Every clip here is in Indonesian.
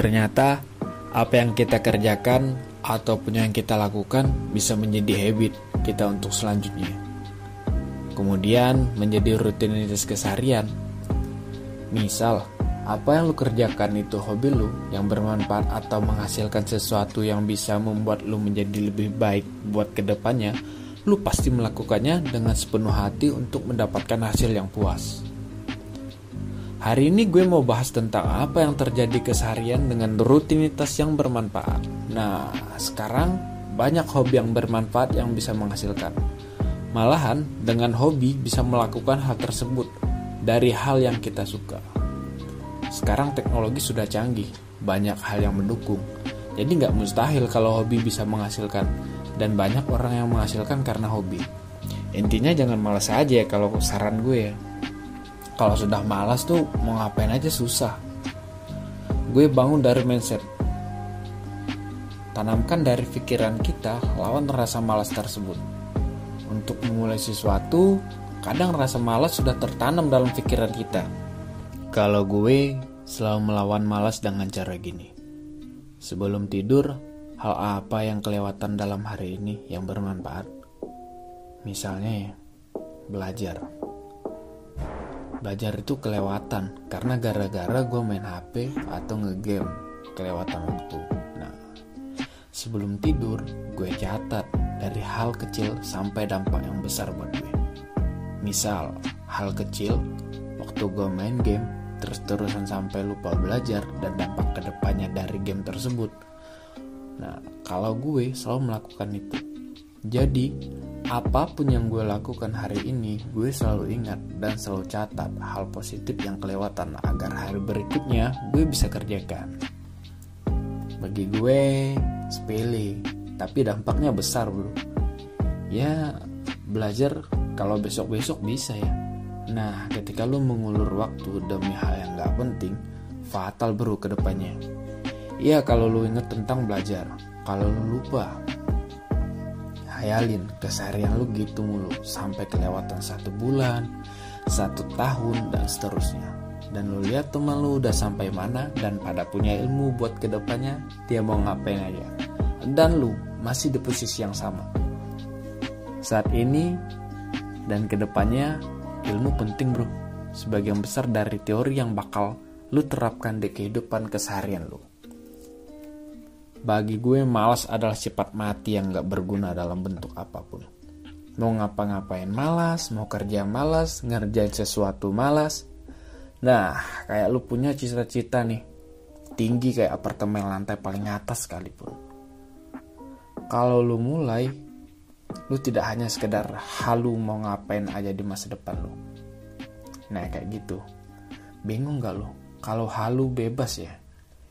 Ternyata apa yang kita kerjakan ataupun yang kita lakukan bisa menjadi habit kita untuk selanjutnya. Kemudian menjadi rutinitas keseharian. Misal, apa yang lu kerjakan itu hobi lu yang bermanfaat atau menghasilkan sesuatu yang bisa membuat lu menjadi lebih baik buat ke depannya, lu pasti melakukannya dengan sepenuh hati untuk mendapatkan hasil yang puas. Hari ini gue mau bahas tentang apa yang terjadi keseharian dengan rutinitas yang bermanfaat. Nah, sekarang banyak hobi yang bermanfaat yang bisa menghasilkan. Malahan, dengan hobi bisa melakukan hal tersebut dari hal yang kita suka. Sekarang teknologi sudah canggih, banyak hal yang mendukung. Jadi nggak mustahil kalau hobi bisa menghasilkan. Dan banyak orang yang menghasilkan karena hobi. Intinya jangan malas aja ya kalau saran gue ya kalau sudah malas tuh mau ngapain aja susah. Gue bangun dari mindset tanamkan dari pikiran kita lawan rasa malas tersebut. Untuk memulai sesuatu kadang rasa malas sudah tertanam dalam pikiran kita. Kalau gue selalu melawan malas dengan cara gini. Sebelum tidur hal apa yang kelewatan dalam hari ini yang bermanfaat? Misalnya ya belajar belajar itu kelewatan karena gara-gara gue main HP atau ngegame kelewatan waktu. Nah, sebelum tidur gue catat dari hal kecil sampai dampak yang besar buat gue. Misal, hal kecil waktu gue main game terus-terusan sampai lupa belajar dan dampak ke depannya dari game tersebut. Nah, kalau gue selalu melakukan itu. Jadi, apa pun yang gue lakukan hari ini, gue selalu ingat dan selalu catat hal positif yang kelewatan agar hari berikutnya gue bisa kerjakan. Bagi gue, sepele, tapi dampaknya besar bro. Ya, belajar kalau besok-besok bisa ya. Nah, ketika lo mengulur waktu demi hal yang gak penting, fatal bro ke depannya. Iya kalau lo inget tentang belajar, kalau lo lupa, Hayalin keseharian lu gitu mulu sampai kelewatan satu bulan, satu tahun dan seterusnya. Dan lu lihat teman lu udah sampai mana dan pada punya ilmu buat ke depannya dia mau ngapain aja. Dan lu masih di posisi yang sama. Saat ini dan ke depannya ilmu penting bro. Sebagian besar dari teori yang bakal lu terapkan di kehidupan keseharian lu. Bagi gue malas adalah sifat mati yang gak berguna dalam bentuk apa pun. Mau ngapa-ngapain malas, mau kerja malas, ngerjain sesuatu malas. Nah, kayak lu punya cita-cita nih, tinggi kayak apartemen lantai paling atas sekalipun. Kalau lu mulai, lu tidak hanya sekedar halu mau ngapain aja di masa depan lu. Nah, kayak gitu. Bingung gak lu? Kalau halu bebas ya,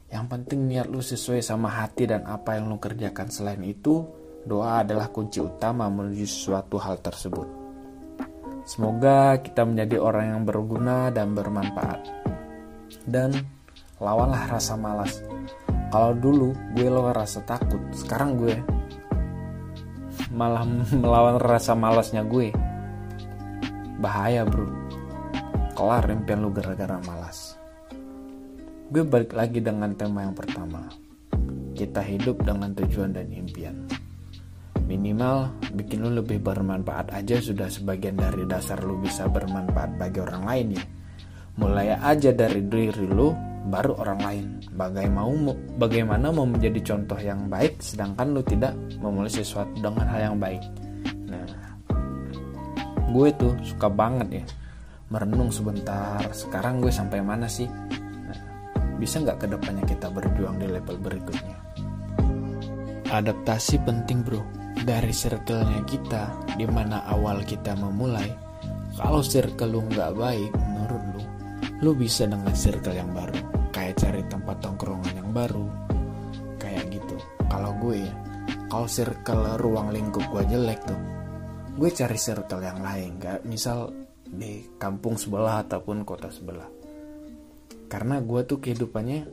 yang penting niat lu sesuai sama hati dan apa yang lu kerjakan. Selain itu, doa adalah kunci utama menuju suatu hal tersebut. Semoga kita menjadi orang yang berguna dan bermanfaat. Dan lawanlah rasa malas. Kalau dulu gue lo rasa takut, sekarang gue malah melawan rasa malasnya gue. Bahaya bro. Kelar impian lu gara-gara malas gue balik lagi dengan tema yang pertama. Kita hidup dengan tujuan dan impian. Minimal bikin lu lebih bermanfaat aja sudah sebagian dari dasar lu bisa bermanfaat bagi orang lain ya. Mulai aja dari diri lu, baru orang lain. Bagaimana bagaimana mau menjadi contoh yang baik sedangkan lu tidak memulai sesuatu dengan hal yang baik. Nah, gue tuh suka banget ya merenung sebentar. Sekarang gue sampai mana sih? Bisa nggak ke depannya kita berjuang di level berikutnya? Adaptasi penting bro. Dari circle-nya kita di mana awal kita memulai kalau circle lu nggak baik menurut lu lu bisa dengan circle yang baru. Kayak cari tempat tongkrongan yang baru. Kayak gitu. Kalau gue ya kalau circle ruang lingkup gue jelek tuh gue cari circle yang lain. Gak misal di kampung sebelah ataupun kota sebelah karena gue tuh kehidupannya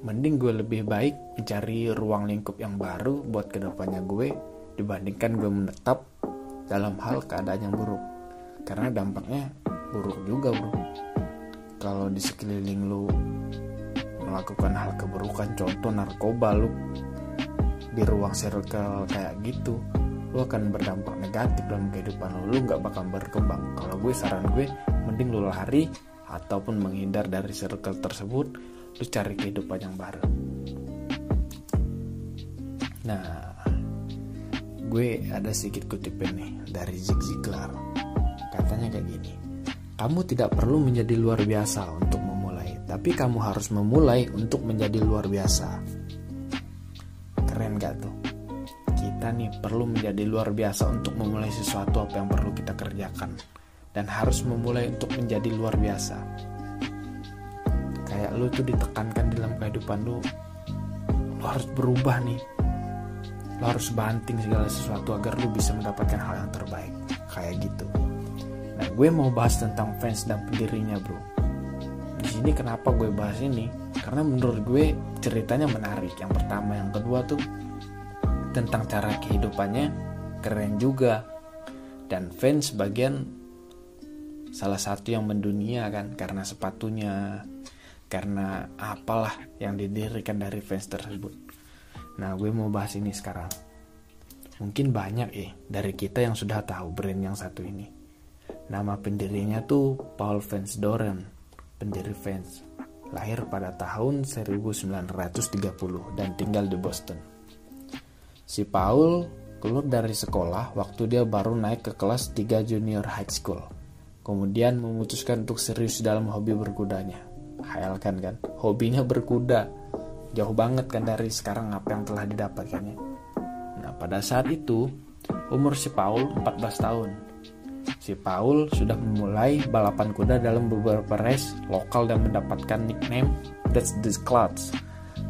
mending gue lebih baik mencari ruang lingkup yang baru buat ke depannya gue dibandingkan gue menetap dalam hal keadaan yang buruk. Karena dampaknya buruk juga bro. Kalau di sekeliling lu melakukan hal keburukan contoh narkoba lu di ruang circle kayak gitu lu akan berdampak negatif dalam kehidupan lu. Lu nggak bakal berkembang. Kalau gue saran gue mending lu lari ataupun menghindar dari circle tersebut lu cari kehidupan yang baru. Nah gue ada sedikit kutipan nih dari Zig Ziglar. Katanya kayak gini kamu tidak perlu menjadi luar biasa untuk memulai tapi kamu harus memulai untuk menjadi luar biasa. Keren gak tuh? Kita nih perlu menjadi luar biasa untuk memulai sesuatu apa yang perlu kita kerjakan dan harus memulai untuk menjadi luar biasa. Kayak lu tuh ditekankan dalam kehidupan lu lu harus berubah nih. Lo harus banting segala sesuatu agar lo bisa mendapatkan hal yang terbaik. Kayak gitu. Nah gue mau bahas tentang fans dan pendirinya bro. Di sini kenapa gue bahas ini? Karena menurut gue ceritanya menarik. Yang pertama yang kedua tuh tentang cara kehidupannya keren juga. Dan fans bagian salah satu yang mendunia kan karena sepatunya karena apalah yang didirikan dari fans tersebut Nah, gue mau bahas ini sekarang. Mungkin banyak ya dari kita yang sudah tahu brand yang satu ini. Nama pendirinya tuh Paul Vance Doren, pendiri Vans. Lahir pada tahun 1930 dan tinggal di Boston. Si Paul keluar dari sekolah waktu dia baru naik ke kelas 3 junior high school. Kemudian memutuskan untuk serius dalam hobi berkudanya. Hayalkan kan, hobinya berkuda jauh banget kan dari sekarang apa yang telah didapatkannya. Nah, pada saat itu umur si Paul 14 tahun. Si Paul sudah memulai balapan kuda dalam beberapa race lokal dan mendapatkan nickname That's the Clouds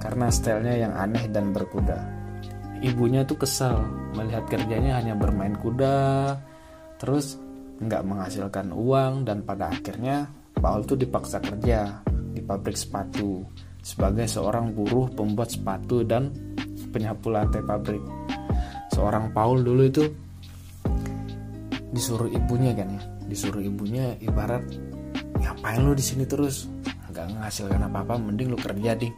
karena stylenya yang aneh dan berkuda. Ibunya tuh kesal melihat kerjanya hanya bermain kuda, terus nggak menghasilkan uang dan pada akhirnya Paul tuh dipaksa kerja di pabrik sepatu sebagai seorang buruh pembuat sepatu dan penyapu lantai pabrik. Seorang Paul dulu itu disuruh ibunya kan ya, disuruh ibunya ibarat ngapain lu di sini terus? Nggak menghasilkan apa-apa mending lu kerja ding.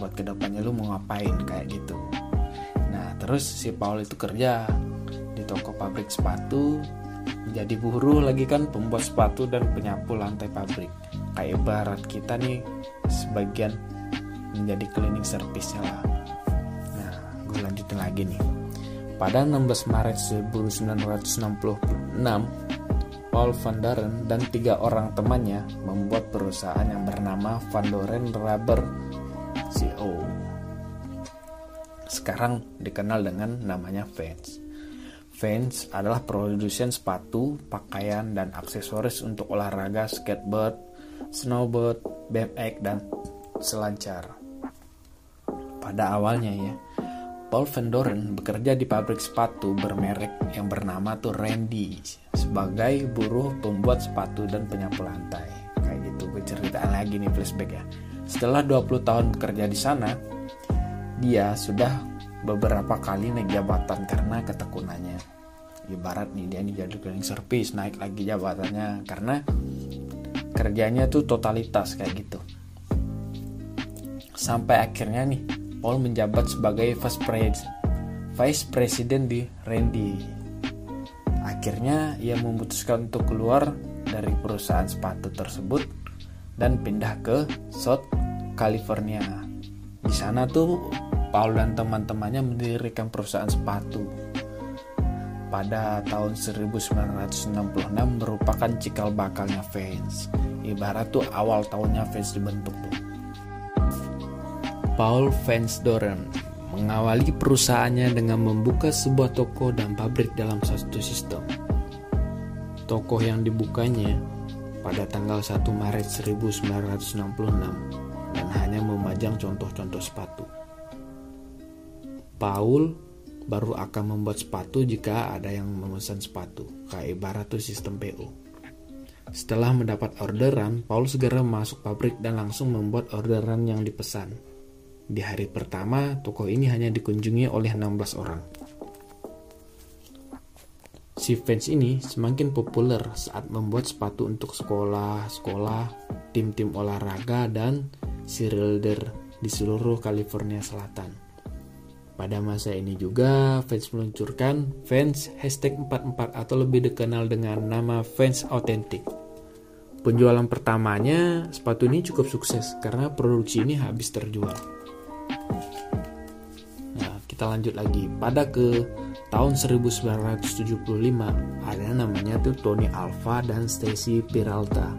Buat ke depannya lu mau ngapain? Kayak gitu. Nah terus si Paul itu kerja di toko pabrik sepatu menjadi buruh lagi kan pembuat sepatu dan penyapu lantai pabrik kayak barat kita nih sebagian menjadi cleaning service lah nah gue lanjutin lagi nih pada 16 Maret 1966 Paul Van Doren dan tiga orang temannya membuat perusahaan yang bernama Van Doren Rubber Co. Sekarang dikenal dengan namanya Vans. Vans adalah produsen sepatu, pakaian, dan aksesoris untuk olahraga skateboard, snowboard, BMX, dan selancar. Pada awalnya ya, Paul Van Doren bekerja di pabrik sepatu bermerek yang bernama tuh Randy sebagai buruh pembuat sepatu dan penyapu lantai. Kayak gitu, gue lagi nih flashback ya. Setelah 20 tahun bekerja di sana, dia sudah beberapa kali naik jabatan karena ketekunannya. Ibarat nih dia nih jadi cleaning service naik lagi jabatannya. Karena kerjanya tuh totalitas kayak gitu. Sampai akhirnya nih Paul menjabat sebagai vice president vice president di Randy. Akhirnya ia memutuskan untuk keluar dari perusahaan sepatu tersebut dan pindah ke South California. Di sana tuh Paul dan teman-temannya mendirikan perusahaan sepatu pada tahun 1966 merupakan cikal bakalnya fans. Ibarat tuh awal tahunnya fans dibentuk tuh. Paul Vance Doren mengawali perusahaannya dengan membuka sebuah toko dan pabrik dalam satu sistem. Toko yang dibukanya pada tanggal 1 Maret 1966 dan hanya memajang contoh-contoh sepatu. Paul baru akan membuat sepatu jika ada yang memesan sepatu, kayak ibarat tuh sistem PO. Setelah mendapat orderan, Paul segera masuk pabrik dan langsung membuat orderan yang dipesan. Di hari pertama, toko ini hanya dikunjungi oleh 16 orang. Si fans ini semakin populer saat membuat sepatu untuk sekolah, sekolah, tim-tim olahraga, dan cheerleader di seluruh California Selatan. Pada masa ini juga fans meluncurkan fans hashtag 44 atau lebih dikenal dengan nama fans Authentic. Penjualan pertamanya sepatu ini cukup sukses karena produksi ini habis terjual. Nah, kita lanjut lagi. Pada ke tahun 1975 ada namanya tuh Tony Alva dan Stacy Peralta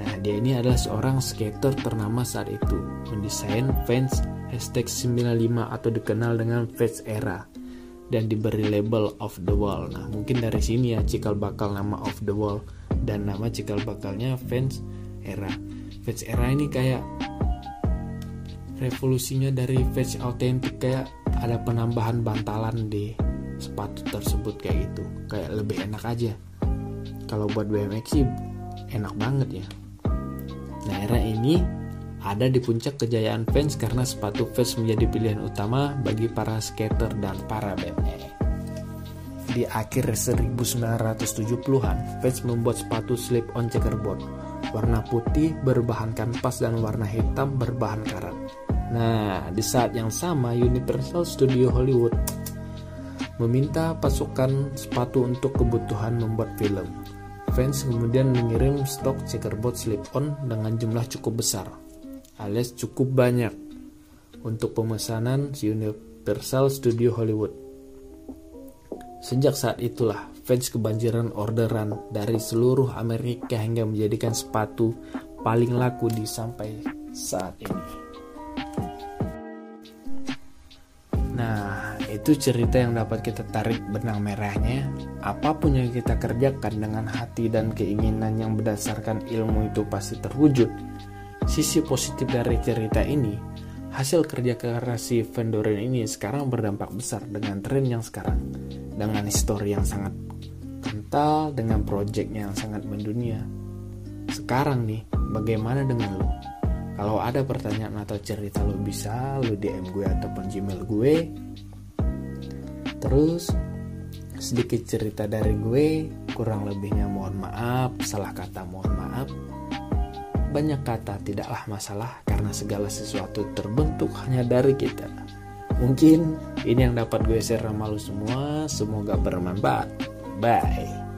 Nah, dia ini adalah seorang skater ternama saat itu, mendesain fans hashtag 95 atau dikenal dengan Fans Era dan diberi label Off The Wall. Nah, mungkin dari sini ya cikal bakal nama Off The Wall dan nama cikal bakalnya Fans Era. Fans Era ini kayak revolusinya dari fans autentik kayak ada penambahan bantalan di sepatu tersebut kayak gitu kayak lebih enak aja kalau buat BMX sih enak banget ya Nah era ini ada di puncak kejayaan fans karena sepatu fans menjadi pilihan utama bagi para skater dan para BMX. Di akhir 1970-an, fans membuat sepatu slip-on checkerboard warna putih berbahan kanvas dan warna hitam berbahan karat. Nah, di saat yang sama Universal Studio Hollywood meminta pasukan sepatu untuk kebutuhan membuat film. Fans kemudian mengirim stok checkerboard slip-on dengan jumlah cukup besar, alias cukup banyak, untuk pemesanan Universal Studio Hollywood. Sejak saat itulah, fans kebanjiran orderan dari seluruh Amerika hingga menjadikan sepatu paling laku di sampai saat ini. Nah, itu cerita yang dapat kita tarik benang merahnya. Apa pun yang kita kerjakan dengan hati dan keinginan yang berdasarkan ilmu itu pasti terwujud. Sisi positif dari cerita ini, hasil kerja keras si Vendoren ini sekarang berdampak besar dengan tren yang sekarang. Dengan histori yang sangat kental, dengan proyeknya yang sangat mendunia. Sekarang nih, bagaimana dengan lo? Kalau ada pertanyaan atau cerita lo bisa lo DM gue ataupun Gmail gue. Terus sedikit cerita dari gue, kurang lebihnya mohon maaf, salah kata mohon maaf. Banyak kata tidaklah masalah karena segala sesuatu terbentuk hanya dari kita. Mungkin ini yang dapat gue share sama lo semua, semoga bermanfaat. Bye.